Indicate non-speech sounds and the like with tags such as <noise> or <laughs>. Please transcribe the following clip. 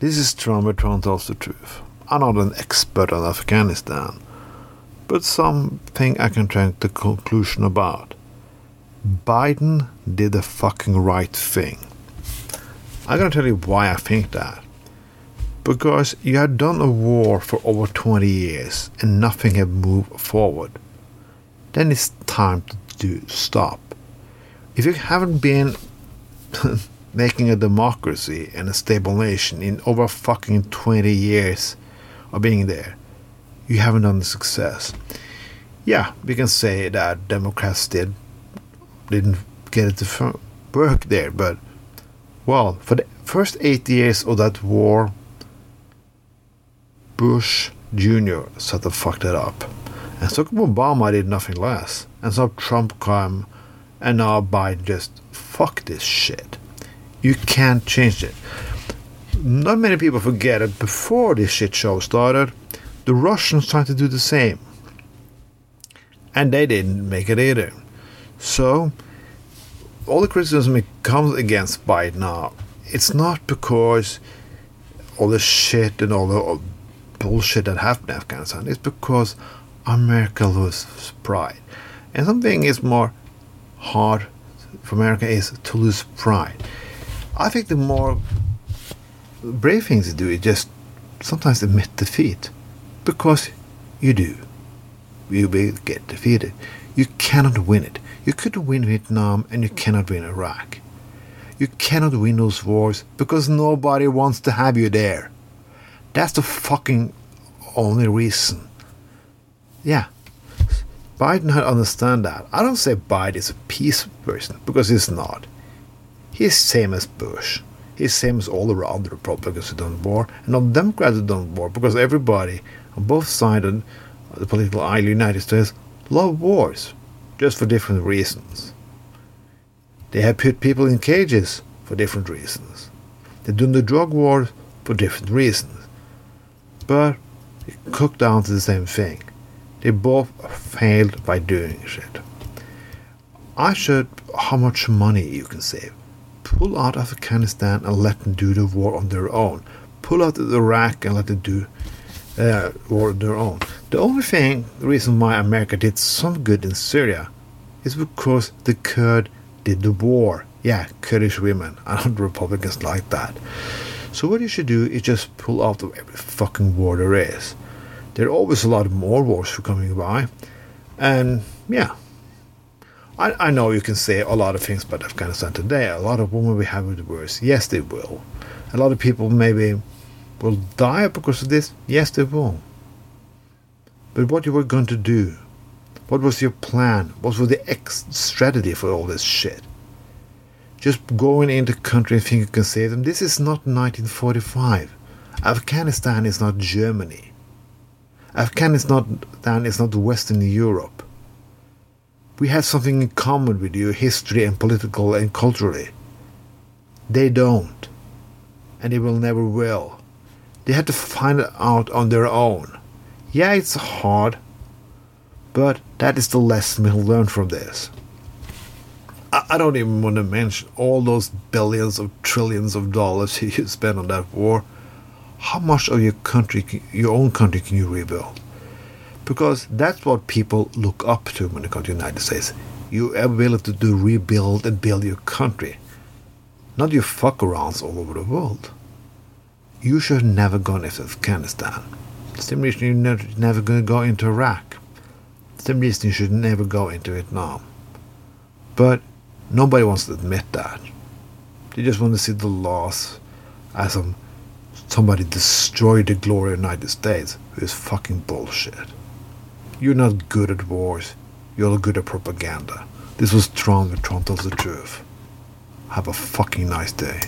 This is Trump Trump tells the truth. I'm not an expert on Afghanistan, but something I can take the conclusion about. Biden did the fucking right thing. I'm gonna tell you why I think that. Because you had done a war for over 20 years and nothing had moved forward. Then it's time to do stop. If you haven't been <laughs> making a democracy and a stable nation in over fucking 20 years of being there, you haven't done the success. Yeah, we can say that Democrats did didn't get it to work there, but well, for the first eight years of that war, Bush Jr. sort of fucked it up. And so Obama did nothing less. And so Trump came, and now Biden just fuck this shit. You can't change it. Not many people forget it. before this shit show started, the Russians tried to do the same. And they didn't make it either. So, all the criticism comes against Biden now, it's not because all the shit and all the all bullshit that happened in Afghanistan. It's because America loses pride. And something is more hard for America is to lose pride. I think the more brave thing to do is just sometimes admit defeat. Because you do. You will get defeated. You cannot win it. You could win Vietnam and you cannot win Iraq. You cannot win those wars because nobody wants to have you there. That's the fucking only reason. Yeah. Biden had understand that. I don't say Biden is a peace person because he's not. He's same as Bush. He's same as all around the Republicans who done war and all Democrats who done war because everybody on both sides of the political aisle in the United States love wars just for different reasons. They have put people in cages for different reasons. They've done the drug war for different reasons. But it cooked down to the same thing. They both failed by doing shit. I showed how much money you can save. Pull out Afghanistan and let them do the war on their own. Pull out Iraq and let them do uh, war on their own. The only thing, the reason why America did some good in Syria is because the Kurd did the war. Yeah, Kurdish women. Don't <laughs> Republicans like that. So what you should do is just pull out of every fucking war there is. There are always a lot more wars for coming by. And yeah. I, I know you can say a lot of things about Afghanistan today. A lot of women will have it worse. Yes, they will. A lot of people maybe will die because of this. Yes, they will. But what you were going to do? What was your plan? What was the ex strategy for all this shit? Just going into country and think you can save them. This is not 1945. Afghanistan is not Germany. Afghanistan is not Western Europe. We have something in common with you, history and political and culturally. They don't. And they will never will. They had to find it out on their own. Yeah, it's hard, but that is the lesson we'll learn from this. I, I don't even want to mention all those billions of trillions of dollars <laughs> you spent on that war. How much of your country, your own country, can you rebuild? Because that's what people look up to when they come to the United States. You Your ability to do rebuild and build your country, not your fuck-arounds all over the world. You should never gone into Afghanistan. Same reason you're never, never going to go into Iraq. Same reason you should never go into Vietnam. But nobody wants to admit that. They just want to see the loss as some somebody destroyed the glory of the United States, who is fucking bullshit. You're not good at wars. You're good at propaganda. This was and Trump tells the truth. Have a fucking nice day.